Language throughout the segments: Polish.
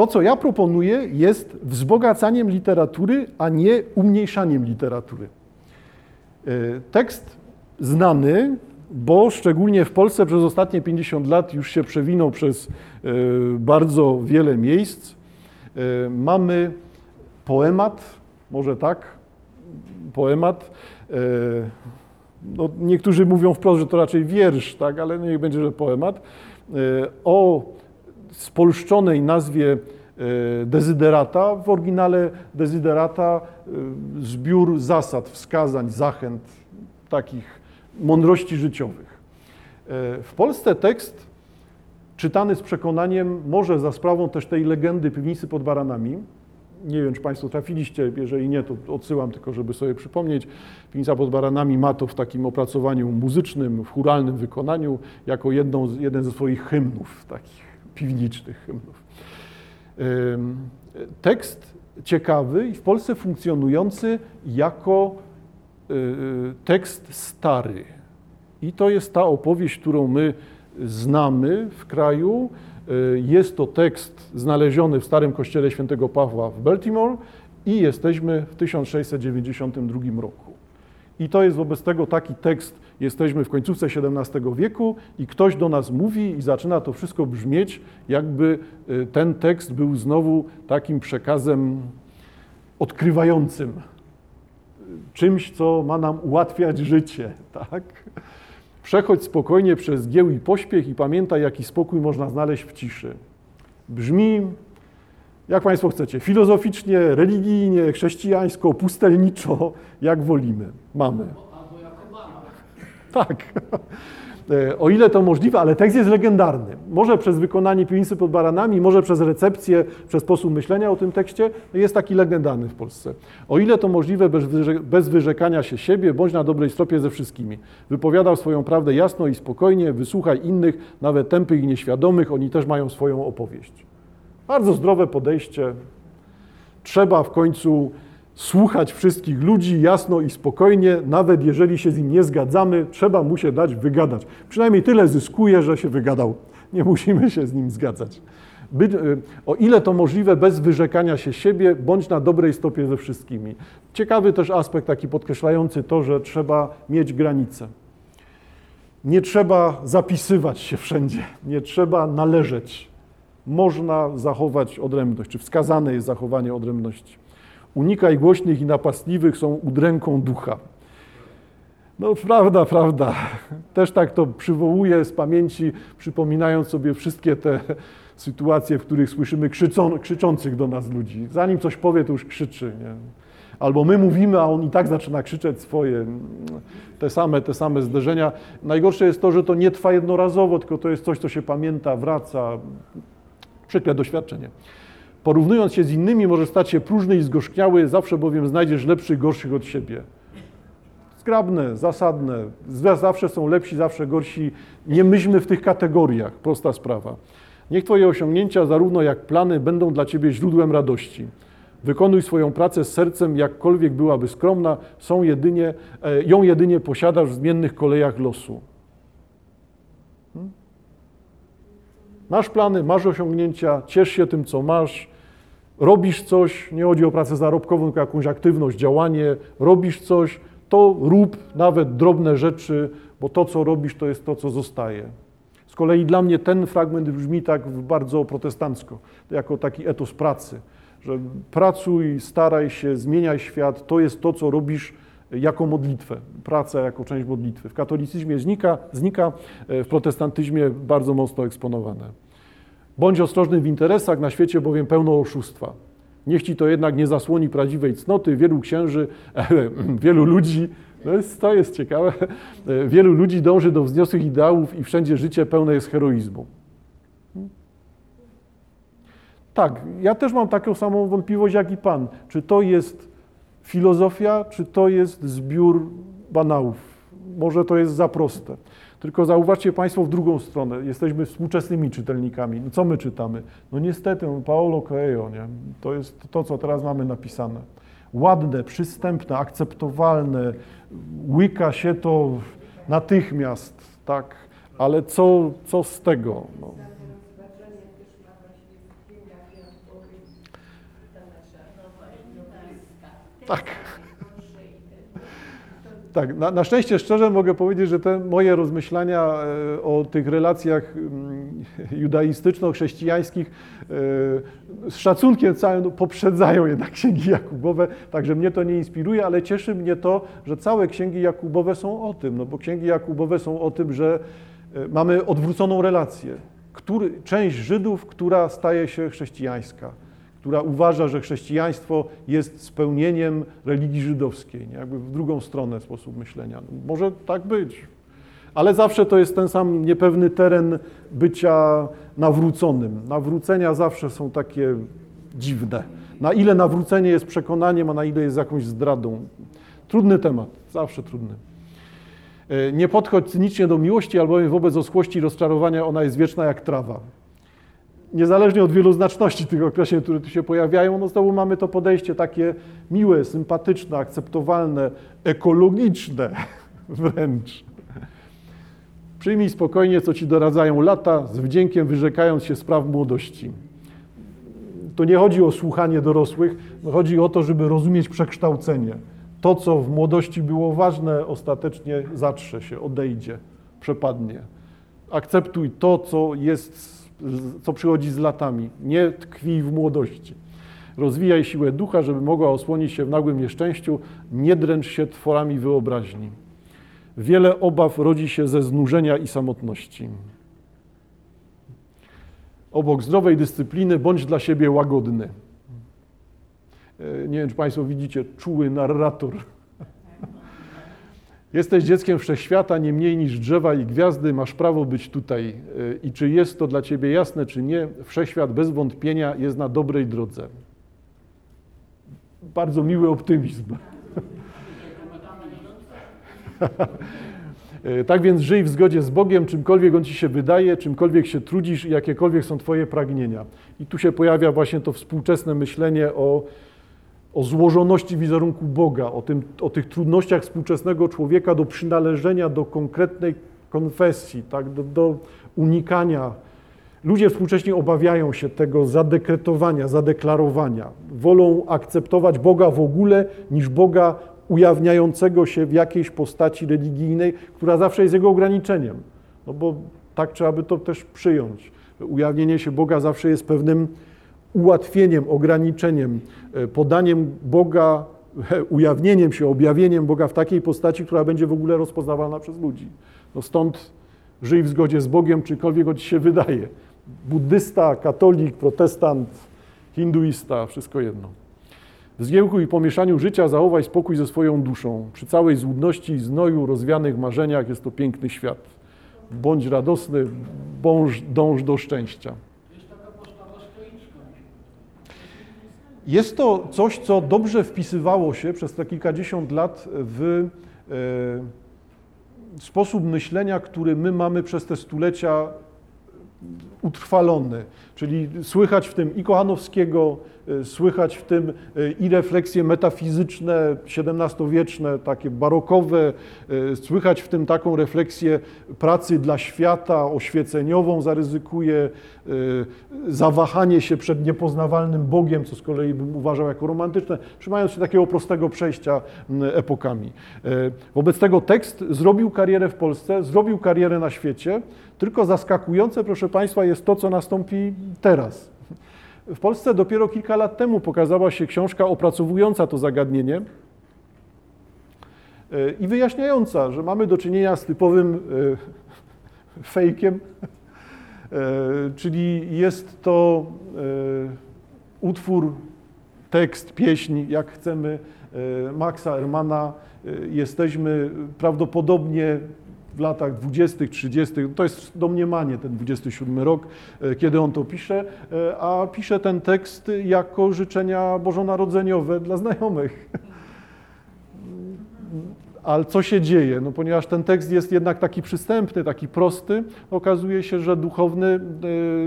to, co ja proponuję, jest wzbogacaniem literatury, a nie umniejszaniem literatury. E, tekst znany, bo szczególnie w Polsce przez ostatnie 50 lat już się przewinął przez e, bardzo wiele miejsc. E, mamy poemat, może tak, poemat. No, niektórzy mówią wprost, że to raczej wiersz, tak, ale niech będzie, że poemat. O spolszczonej nazwie dezyderata, w oryginale dezyderata zbiór zasad, wskazań, zachęt, takich mądrości życiowych. E, w Polsce tekst czytany z przekonaniem, może za sprawą też tej legendy piwnicy pod baranami, nie wiem, czy Państwo trafiliście, jeżeli nie, to odsyłam tylko, żeby sobie przypomnieć. Piwnica pod baranami ma to w takim opracowaniu muzycznym, w churalnym wykonaniu, jako jedną, jeden ze swoich hymnów, takich piwniczych hymnów. Tekst ciekawy i w Polsce funkcjonujący jako y, y, tekst stary. I to jest ta opowieść, którą my znamy w kraju. Y, jest to tekst znaleziony w Starym Kościele Świętego Pawła w Baltimore i jesteśmy w 1692 roku. I to jest wobec tego taki tekst, jesteśmy w końcówce XVII wieku i ktoś do nas mówi i zaczyna to wszystko brzmieć, jakby y, ten tekst był znowu takim przekazem odkrywającym, czymś, co ma nam ułatwiać życie, tak? Przechodź spokojnie przez gieł i pośpiech i pamiętaj, jaki spokój można znaleźć w ciszy. Brzmi, jak Państwo chcecie, filozoficznie, religijnie, chrześcijańsko, pustelniczo, jak wolimy. Mamy. Tak. E, o ile to możliwe, ale tekst jest legendarny. Może przez wykonanie piwnicy pod baranami, może przez recepcję, przez sposób myślenia o tym tekście, jest taki legendarny w Polsce. O ile to możliwe, bez wyrzekania się siebie, bądź na dobrej stopie ze wszystkimi. Wypowiadał swoją prawdę jasno i spokojnie, wysłuchaj innych, nawet tępych i nieświadomych, oni też mają swoją opowieść. Bardzo zdrowe podejście. Trzeba w końcu słuchać wszystkich ludzi jasno i spokojnie, nawet jeżeli się z nim nie zgadzamy, trzeba mu się dać wygadać. Przynajmniej tyle zyskuje, że się wygadał. Nie musimy się z nim zgadzać. Y, o ile to możliwe, bez wyrzekania się siebie, bądź na dobrej stopie ze wszystkimi. Ciekawy też aspekt taki podkreślający to, że trzeba mieć granice. Nie trzeba zapisywać się wszędzie, nie trzeba należeć. Można zachować odrębność, czy wskazane jest zachowanie odrębności. Unikaj głośnych i napastliwych, są udręką ducha. No prawda, prawda. Też tak to przywołuję z pamięci, przypominając sobie wszystkie te sytuacje, w których słyszymy krzyczą, krzyczących do nas ludzi. Zanim coś powie, to już krzyczy. Nie? Albo my mówimy, a on i tak zaczyna krzyczeć swoje. Te same, te same zderzenia. Najgorsze jest to, że to nie trwa jednorazowo, tylko to jest coś, co się pamięta, wraca. Przykre doświadczenie. Porównując się z innymi, może stać się próżny i zgorzkniały, zawsze bowiem znajdziesz lepszych, gorszych od siebie. Zgrabne, zasadne, zawsze są lepsi, zawsze gorsi. Nie myślmy w tych kategoriach, prosta sprawa. Niech Twoje osiągnięcia, zarówno jak plany, będą dla Ciebie źródłem radości. Wykonuj swoją pracę z sercem, jakkolwiek byłaby skromna, są jedynie, e, ją jedynie posiadasz w zmiennych kolejach losu. Masz plany, masz osiągnięcia, ciesz się tym, co masz, robisz coś, nie chodzi o pracę zarobkową, tylko jakąś aktywność, działanie, robisz coś, to rób nawet drobne rzeczy, bo to, co robisz, to jest to, co zostaje. Z kolei dla mnie ten fragment brzmi tak bardzo protestancko, jako taki etos pracy, że pracuj, staraj się, zmieniaj świat, to jest to, co robisz jako modlitwę, praca jako część modlitwy. W katolicyzmie znika, znika, w protestantyzmie bardzo mocno eksponowane. Bądź ostrożny w interesach, na świecie bowiem pełno oszustwa. Niech ci to jednak nie zasłoni prawdziwej cnoty. Wielu księży, wielu ludzi, no jest, to jest ciekawe, wielu ludzi dąży do wzniosłych ideałów i wszędzie życie pełne jest heroizmu. Tak, ja też mam taką samą wątpliwość jak i Pan. Czy to jest filozofia, czy to jest zbiór banałów? Może to jest za proste. Tylko zauważcie Państwo w drugą stronę. Jesteśmy współczesnymi czytelnikami. No co my czytamy? No niestety, no Paolo Coelho, nie? to jest to, co teraz mamy napisane. Ładne, przystępne, akceptowalne, łyka się to natychmiast, tak? Ale co, co z tego? No. Tak. Tak, na, na, szczęście szczerze mogę powiedzieć, że te moje rozmyślania e, o tych relacjach mm, judaistyczno-chrześcijańskich e, z szacunkiem całym no, poprzedzają jednak księgi Jakubowe, także mnie to nie inspiruje, ale cieszy mnie to, że całe księgi Jakubowe są o tym, no bo księgi Jakubowe są o tym, że e, mamy odwróconą relację. Który, część Żydów, która staje się chrześcijańska która uważa, że chrześcijaństwo jest spełnieniem religii żydowskiej, nie? jakby w drugą stronę sposób myślenia. No, może tak być, ale zawsze to jest ten sam niepewny teren bycia nawróconym. Nawrócenia zawsze są takie dziwne. Na ile nawrócenie jest przekonaniem, a na ile jest jakąś zdradą. Trudny temat, zawsze trudny. E, nie podchodź cynicznie do miłości, albowiem wobec oschłości i rozczarowania ona jest wieczna jak trawa niezależnie od wieloznaczności tych określeń, które tu się pojawiają, no znowu mamy to podejście takie miłe, sympatyczne, akceptowalne, ekologiczne wręcz. Przyjmij spokojnie, co ci doradzają lata, z wdziękiem wyrzekając się spraw młodości. To nie chodzi o słuchanie dorosłych, chodzi o to, żeby rozumieć przekształcenie. To, co w młodości było ważne, ostatecznie zatrze się, odejdzie, przepadnie. Akceptuj to, co jest co przychodzi z latami. Nie tkwi w młodości. Rozwijaj siłę ducha, żeby mogła osłonić się w nagłym nieszczęściu. Nie dręcz się tworami wyobraźni. Wiele obaw rodzi się ze znużenia i samotności. Obok zdrowej dyscypliny bądź dla siebie łagodny. E, nie wiem, czy Państwo widzicie, czuły narrator. Jesteś dzieckiem wszechświata, nie mniej niż drzewa i gwiazdy, masz prawo być tutaj. E, I czy jest to dla ciebie jasne, czy nie, wszechświat bez wątpienia jest na dobrej drodze. Bardzo miły optymizm. E, tak więc żyj w zgodzie z Bogiem, czymkolwiek On Ci się wydaje, czymkolwiek się trudzisz i jakiekolwiek są Twoje pragnienia. I tu się pojawia właśnie to współczesne myślenie o o złożoności wizerunku Boga, o, tym, o tych trudnościach współczesnego człowieka do przynależenia do konkretnej konfesji, tak, do, do unikania. Ludzie współcześnie obawiają się tego zadekretowania, zadeklarowania. Wolą akceptować Boga w ogóle niż Boga ujawniającego się w jakiejś postaci religijnej, która zawsze jest jego ograniczeniem. No bo tak trzeba by to też przyjąć. Ujawnienie się Boga zawsze jest pewnym ułatwieniem, ograniczeniem, e, podaniem Boga, ujawnieniem się, objawieniem Boga w takiej postaci, która będzie w ogóle rozpoznawalna przez ludzi. No stąd żyj w zgodzie z Bogiem, czykolwiek on ci się wydaje. Buddysta, katolik, protestant, hinduista, wszystko jedno. W zgiełku i pomieszaniu życia zachowaj spokój ze swoją duszą. Przy całej złudności i znoju, rozwianych marzeniach jest to piękny świat. Bądź radosny, bądź, dąż do szczęścia. Jest to coś, co dobrze wpisywało się przez te kilkadziesiąt lat w e, sposób myślenia, który my mamy przez te stulecia utrwalony. Czyli słychać w tym i Kochanowskiego, e, słychać w tym e, i refleksje metafizyczne, XVII-wieczne, takie barokowe, e, słychać w tym taką refleksję pracy dla świata, oświeceniową zaryzykuje, zawahanie się przed niepoznawalnym Bogiem, co z kolei bym uważał jako romantyczne, trzymając się takiego prostego przejścia epokami. Wobec tego tekst zrobił karierę w Polsce, zrobił karierę na świecie, tylko zaskakujące, proszę Państwa, jest to, co nastąpi teraz. W Polsce dopiero kilka lat temu pokazała się książka opracowująca to zagadnienie e, i wyjaśniająca, że mamy do czynienia z typowym e, fejkiem, e, czyli jest to utwór, tekst, pieśń, jak chcemy, Maxa Ermana. Jesteśmy prawdopodobnie w latach 20., 30., to jest domniemanie ten 27 rok, e, kiedy on to pisze, e, a pisze ten tekst jako życzenia bożonarodzeniowe dla znajomych. ale co się dzieje? No, ponieważ ten tekst jest jednak taki przystępny, taki prosty, okazuje się, że duchowny e,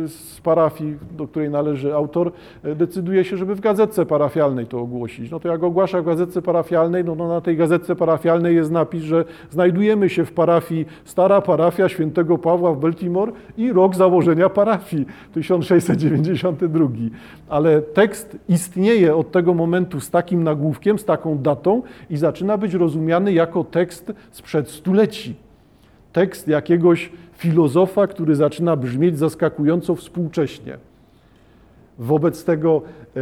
z parafii, do której należy autor, e, decyduje się, żeby w gazetce parafialnej to ogłosić. No to jak ogłasza w gazetce parafialnej, no, no na tej gazetce parafialnej jest napis, że znajdujemy się w parafii, stara parafia świętego Pawła w Baltimore i rok założenia parafii, 1692. Ale tekst istnieje od tego momentu z takim nagłówkiem, z taką datą i zaczyna być rozumiany tekst sprzed stuleci. Tekst jakiegoś filozofa, który zaczyna brzmieć zaskakująco współcześnie. Wobec tego, e,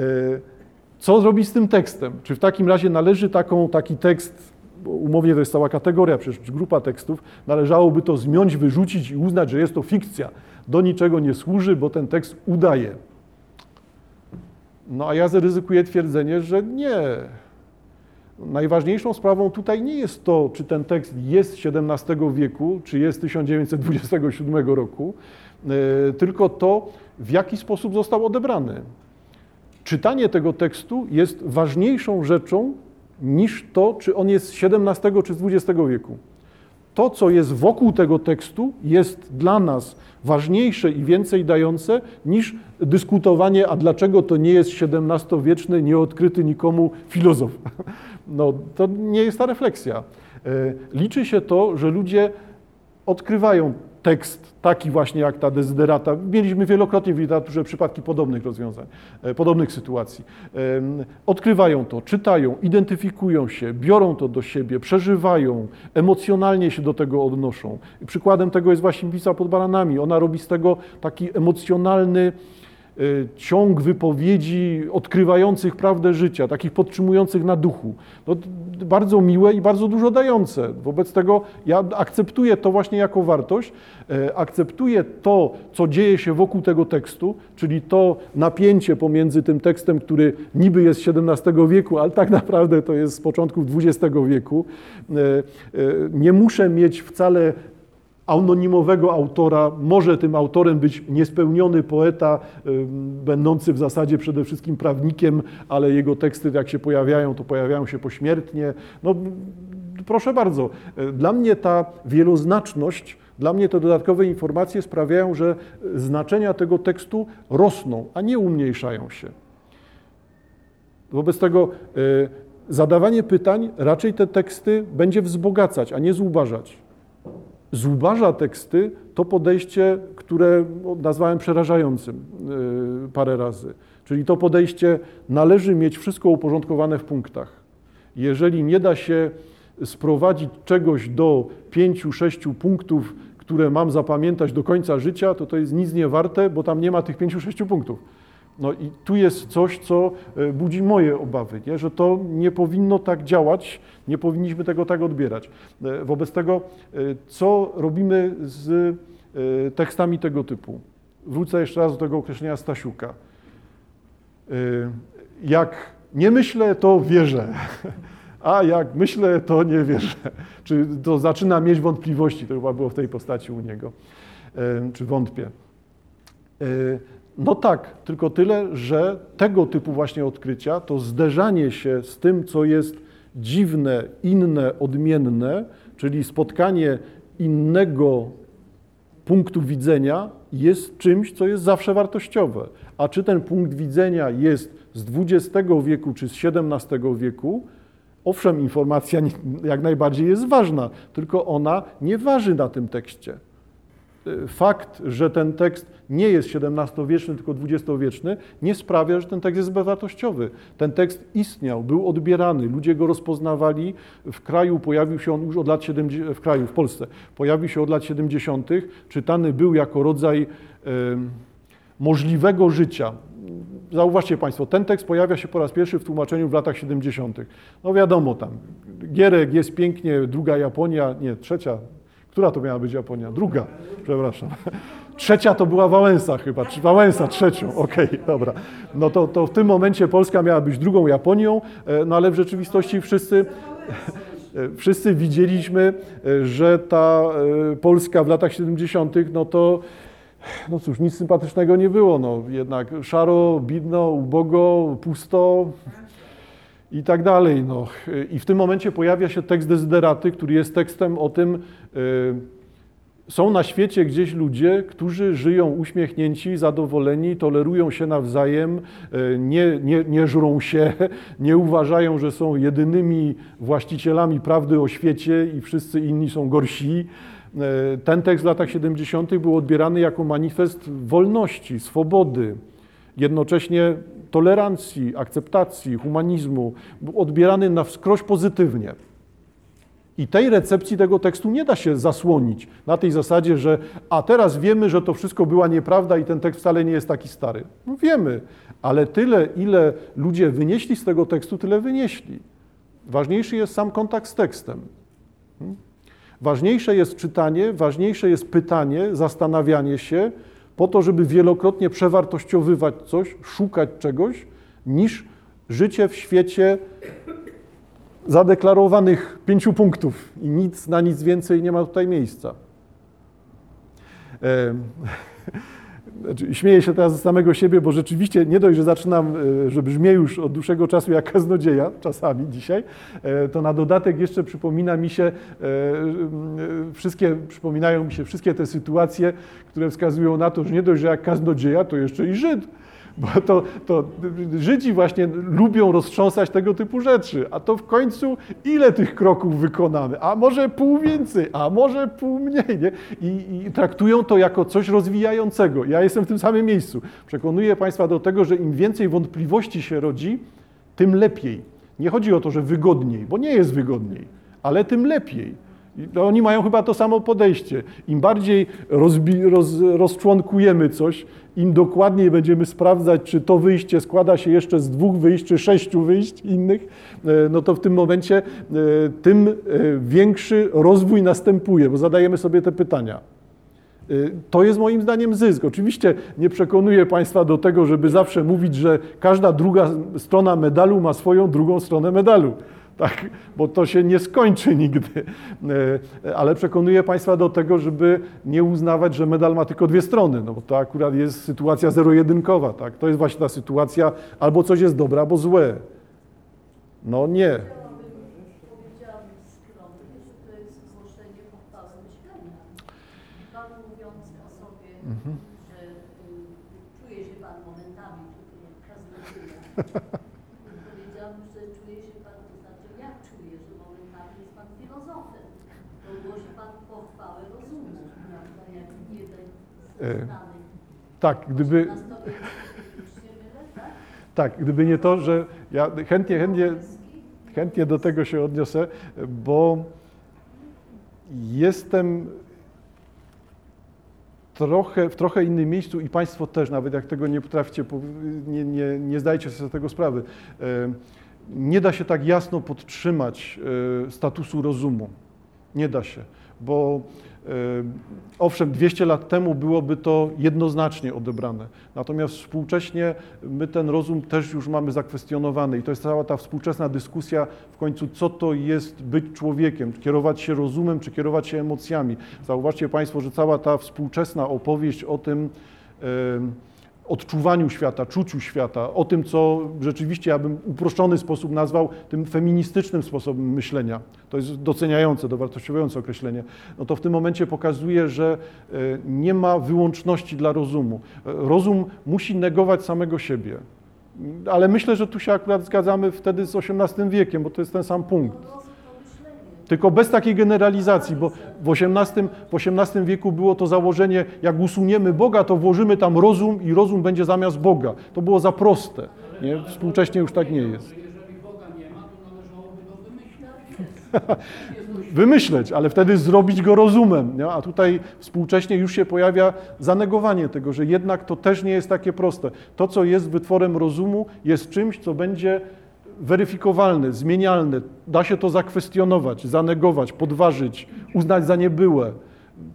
co zrobić z tym tekstem? Czy w takim razie należy taką, taki tekst, umownie to jest cała kategoria, przecież grupa tekstów, należałoby to zmiąć, wyrzucić i uznać, że jest to fikcja. Do niczego nie służy, bo ten tekst udaje. No a ja zaryzykuję twierdzenie, że nie. Najważniejszą sprawą tutaj nie jest to, czy ten tekst jest XVII wieku, czy jest 1927 roku, e, tylko to, w jaki sposób został odebrany. Czytanie tego tekstu jest ważniejszą rzeczą niż to, czy on jest z XVII czy z XX wieku. To, co jest wokół tego tekstu, jest dla nas ważniejsze i więcej dające niż dyskutowanie, a dlaczego to nie jest XVII-wieczny, nieodkryty nikomu filozof. No, to nie jest ta refleksja. E, liczy się to, że ludzie odkrywają tekst taki właśnie jak ta dezyderata. Mieliśmy wielokrotnie w literaturze przypadki podobnych rozwiązań, e, podobnych sytuacji. Odkrywają to, czytają, identyfikują się, biorą to do siebie, przeżywają, emocjonalnie się do tego odnoszą. przykładem tego jest właśnie Pisa pod baranami. Ona robi z tego taki emocjonalny, ciąg wypowiedzi odkrywających prawdę życia, takich podtrzymujących na duchu. No, bardzo miłe i bardzo dużo dające. Wobec tego ja akceptuję to właśnie jako wartość, e, akceptuję to, co dzieje się wokół tego tekstu, czyli to napięcie pomiędzy tym tekstem, który niby jest z XVII wieku, ale tak naprawdę to jest z początków XX wieku. E, e, nie muszę mieć wcale anonimowego autora. Może tym autorem być niespełniony poeta, będący w zasadzie przede wszystkim prawnikiem, ale jego teksty, jak się pojawiają, to pojawiają się pośmiertnie. No, proszę bardzo, dla mnie ta wieloznaczność, dla mnie te dodatkowe informacje sprawiają, że znaczenia tego tekstu rosną, a nie umniejszają się. Wobec tego e, zadawanie pytań raczej te teksty będzie wzbogacać, a nie zubażać zubaża teksty to podejście, które nazwałem przerażającym y, parę razy. Czyli to podejście należy mieć wszystko uporządkowane w punktach. Jeżeli nie da się sprowadzić czegoś do pięciu, sześciu punktów, które mam zapamiętać do końca życia, to to jest nic nie warte, bo tam nie ma tych pięciu, sześciu punktów. No i tu jest coś, co e, budzi moje obawy, nie? że to nie powinno tak działać, nie powinniśmy tego tak odbierać. E, wobec tego, e, co robimy z tekstami tego typu? Wrócę jeszcze raz do tego określenia Stasiuka. Jak nie myślę, to wierzę, a jak myślę, to nie wierzę. Czy to zaczyna mieć wątpliwości, to chyba było w tej postaci u niego, czy wątpię. No tak, tylko tyle, że tego typu właśnie odkrycia, to zderzanie się z tym, co jest dziwne, inne, odmienne, czyli spotkanie innego punktu widzenia, jest czymś, co jest zawsze wartościowe. A czy ten punkt widzenia jest z XX wieku czy z XVII wieku, owszem, informacja jak najbardziej jest ważna, tylko ona nie waży na tym tekście. Fakt, że ten tekst nie jest XVII-wieczny, tylko XX-wieczny, nie sprawia, że ten tekst jest bezwartościowy. Ten tekst istniał, był odbierany, ludzie go rozpoznawali. W kraju pojawił się on już od lat 70, w kraju, w Polsce, pojawił się od lat 70., czytany był jako rodzaj e, możliwego życia. Zauważcie Państwo, ten tekst pojawia się po raz pierwszy w tłumaczeniu w latach 70. No wiadomo tam, Gierek jest pięknie, druga Japonia, nie, trzecia, która to miała być Japonia? Druga, przepraszam. Trzecia to była Wałęsa chyba, czy Wałęsa trzecią, okej, okay, dobra. No to, to w tym momencie Polska miała być drugą Japonią, e, no ale w rzeczywistości wszyscy, wszyscy widzieliśmy, e, że ta e, Polska w latach 70., no to no cóż, nic sympatycznego nie było. No, jednak szaro, bidno, ubogo, pusto. I tak dalej. No. I w tym momencie pojawia się tekst Dezyderaty, który jest tekstem o tym, są na świecie gdzieś ludzie, którzy żyją uśmiechnięci, zadowoleni, tolerują się nawzajem, e, nie, nie, nie żrą się, nie uważają, że są jedynymi właścicielami prawdy o świecie i wszyscy inni są gorsi. E, ten tekst w latach 70. był odbierany jako manifest wolności, swobody, jednocześnie tolerancji, akceptacji, humanizmu, odbierany na wskroś pozytywnie. I tej recepcji tego tekstu nie da się zasłonić na tej zasadzie, że a teraz wiemy, że to wszystko była nieprawda i ten tekst wcale nie jest taki stary. No wiemy, ale tyle, ile ludzie wynieśli z tego tekstu, tyle wynieśli. Ważniejszy jest sam kontakt z tekstem. Hmm? Ważniejsze jest czytanie, ważniejsze jest pytanie, zastanawianie się, po to, żeby wielokrotnie przewartościowywać coś, szukać czegoś, niż życie w świecie zadeklarowanych pięciu punktów i nic na nic więcej nie ma tutaj miejsca. Znaczy, śmieję się teraz z samego siebie, bo rzeczywiście nie dość, że zaczynam, e, że brzmię już od dłuższego czasu jak kaznodzieja, czasami dzisiaj, e, to na dodatek jeszcze przypomina mi się, e, wszystkie, przypominają mi się wszystkie te sytuacje, które wskazują na to, że nie dość, że jak kaznodzieja, to jeszcze i Żyd. Bo to, to Żydzi właśnie lubią roztrząsać tego typu rzeczy. A to w końcu ile tych kroków wykonamy? A może pół więcej, a może pół mniej. Nie? I, I traktują to jako coś rozwijającego. Ja jestem w tym samym miejscu. Przekonuję Państwa do tego, że im więcej wątpliwości się rodzi, tym lepiej. Nie chodzi o to, że wygodniej, bo nie jest wygodniej, ale tym lepiej. Oni mają chyba to samo podejście. Im bardziej rozbi- roz, rozczłonkujemy coś, im dokładniej będziemy sprawdzać, czy to wyjście składa się jeszcze z dwóch wyjść, czy sześciu wyjść innych, e, no to w tym momencie e, tym e, większy rozwój następuje, bo zadajemy sobie te pytania. To jest moim zdaniem zysk. Oczywiście nie przekonuję Państwa do tego, żeby zawsze mówić, że każda druga strona medalu ma swoją drugą stronę medalu tak, bo to się nie skończy nigdy. E, ale przekonuję Państwa do tego, żeby nie uznawać, że medal ma tylko dwie strony, no bo to akurat jest sytuacja zero-jedynkowa, tak? To jest właśnie ta sytuacja, albo coś jest dobre, albo złe. No nie. Mhm. że czuje się Pan momentami, jak tak, gdyby. Tak, gdyby nie to, że ja chętnie, chętnie, chętnie do tego się odniosę, bo jestem trochę, w trochę innym miejscu i Państwo też, nawet jak tego nie potraficie, nie, nie, nie zdajecie sobie z tego sprawy. E, nie da się tak jasno podtrzymać e, statusu rozumu. Nie da się, bo Owszem, 200 lat temu byłoby to jednoznacznie odebrane, natomiast współcześnie my ten rozum też już mamy zakwestionowany i to jest cała ta współczesna dyskusja w końcu, co to jest być człowiekiem, kierować się rozumem, czy kierować się emocjami. Zauważcie Państwo, że cała ta współczesna opowieść o tym, odczuwaniu świata, czuciu świata, o tym, co rzeczywiście ja bym uproszczony sposób nazwał tym feministycznym sposobem myślenia. To jest doceniające, dowartościowujące określenie. No to w tym momencie pokazuje, że e, nie ma wyłączności dla rozumu. E, rozum musi negować samego siebie. Ale myślę, że tu się akurat zgadzamy wtedy z XVIII wiekiem, bo to jest ten sam punkt. Tylko bez takiej generalizacji, bo w XVIII, w XVIII wieku było to założenie, jak usuniemy Boga, to włożymy tam rozum i rozum będzie zamiast Boga. To było za proste. Nie? Współcześnie już tak nie jest. Wymyśleć, ale wtedy zrobić go rozumem. Nie? A tutaj współcześnie już się pojawia zanegowanie tego, że jednak to też nie jest takie proste. To, co jest wytworem rozumu, jest czymś, co będzie weryfikowalne, zmienialne. Da się to zakwestionować, zanegować, podważyć, uznać za niebyłe.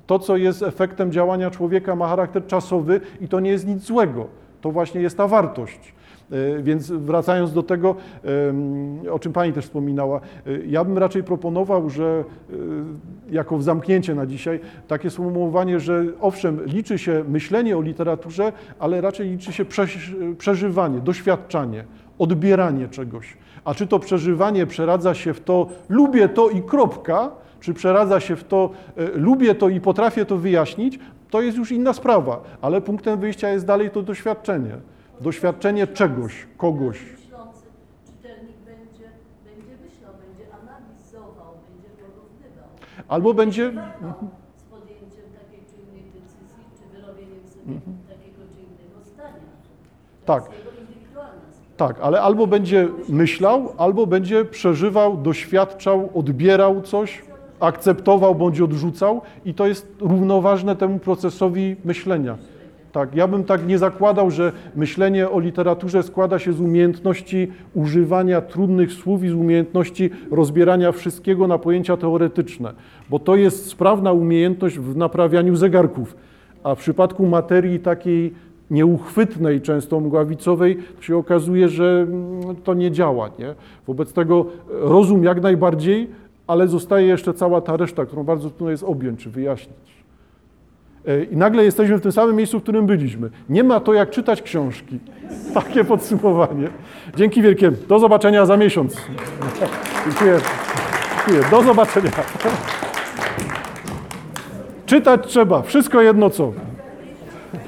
To, co jest efektem działania człowieka, ma charakter czasowy i to nie jest nic złego. To właśnie jest ta wartość. E, więc wracając do tego, o czym Pani też wspominała, e, ja bym raczej proponował, że e, jako zamknięcie na dzisiaj, takie sformułowanie, że owszem, liczy się myślenie o literaturze, ale raczej liczy się przeżywanie, doświadczanie odbieranie czegoś. A czy to przeżywanie przeradza się w to lubię to i kropka, czy przeradza się w to e, lubię to i potrafię to wyjaśnić, to jest już inna sprawa, ale punktem wyjścia jest dalej to doświadczenie. Doświadczenie czegoś, kogoś. Myślący czytelnik będzie, będzie myślał, będzie analizował, będzie porównywał. Albo będzie. Wahał z podjęciem takiej czy innej decyzji, czy wyrobieniem sobie takiego czy innego zdania. Tak. jest jego indywidualna sprawa. Tak, ale albo będzie myślał, albo będzie przeżywał, doświadczał, odbierał coś, akceptował bądź odrzucał i to jest równoważne temu procesowi myślenia. Tak, ja bym tak nie zakładał, że myślenie o literaturze składa się z umiejętności używania trudnych słów i z umiejętności rozbierania wszystkiego na pojęcia teoretyczne, bo to jest sprawna umiejętność w naprawianiu zegarków, a w przypadku materii takiej nieuchwytnej, często mgławicowej, się okazuje, że mm, to nie działa. Nie? Wobec tego rozum jak najbardziej, ale zostaje jeszcze cała ta reszta, którą bardzo trudno jest objąć czy wyjaśnić. E, I nagle jesteśmy w tym samym miejscu, w którym byliśmy. Nie ma to jak czytać książki. Takie podsumowanie. Dzięki wielkie. Do zobaczenia za miesiąc. Dziękuję. Dziękuję. Do zobaczenia. Czytać trzeba. Wszystko jedno co.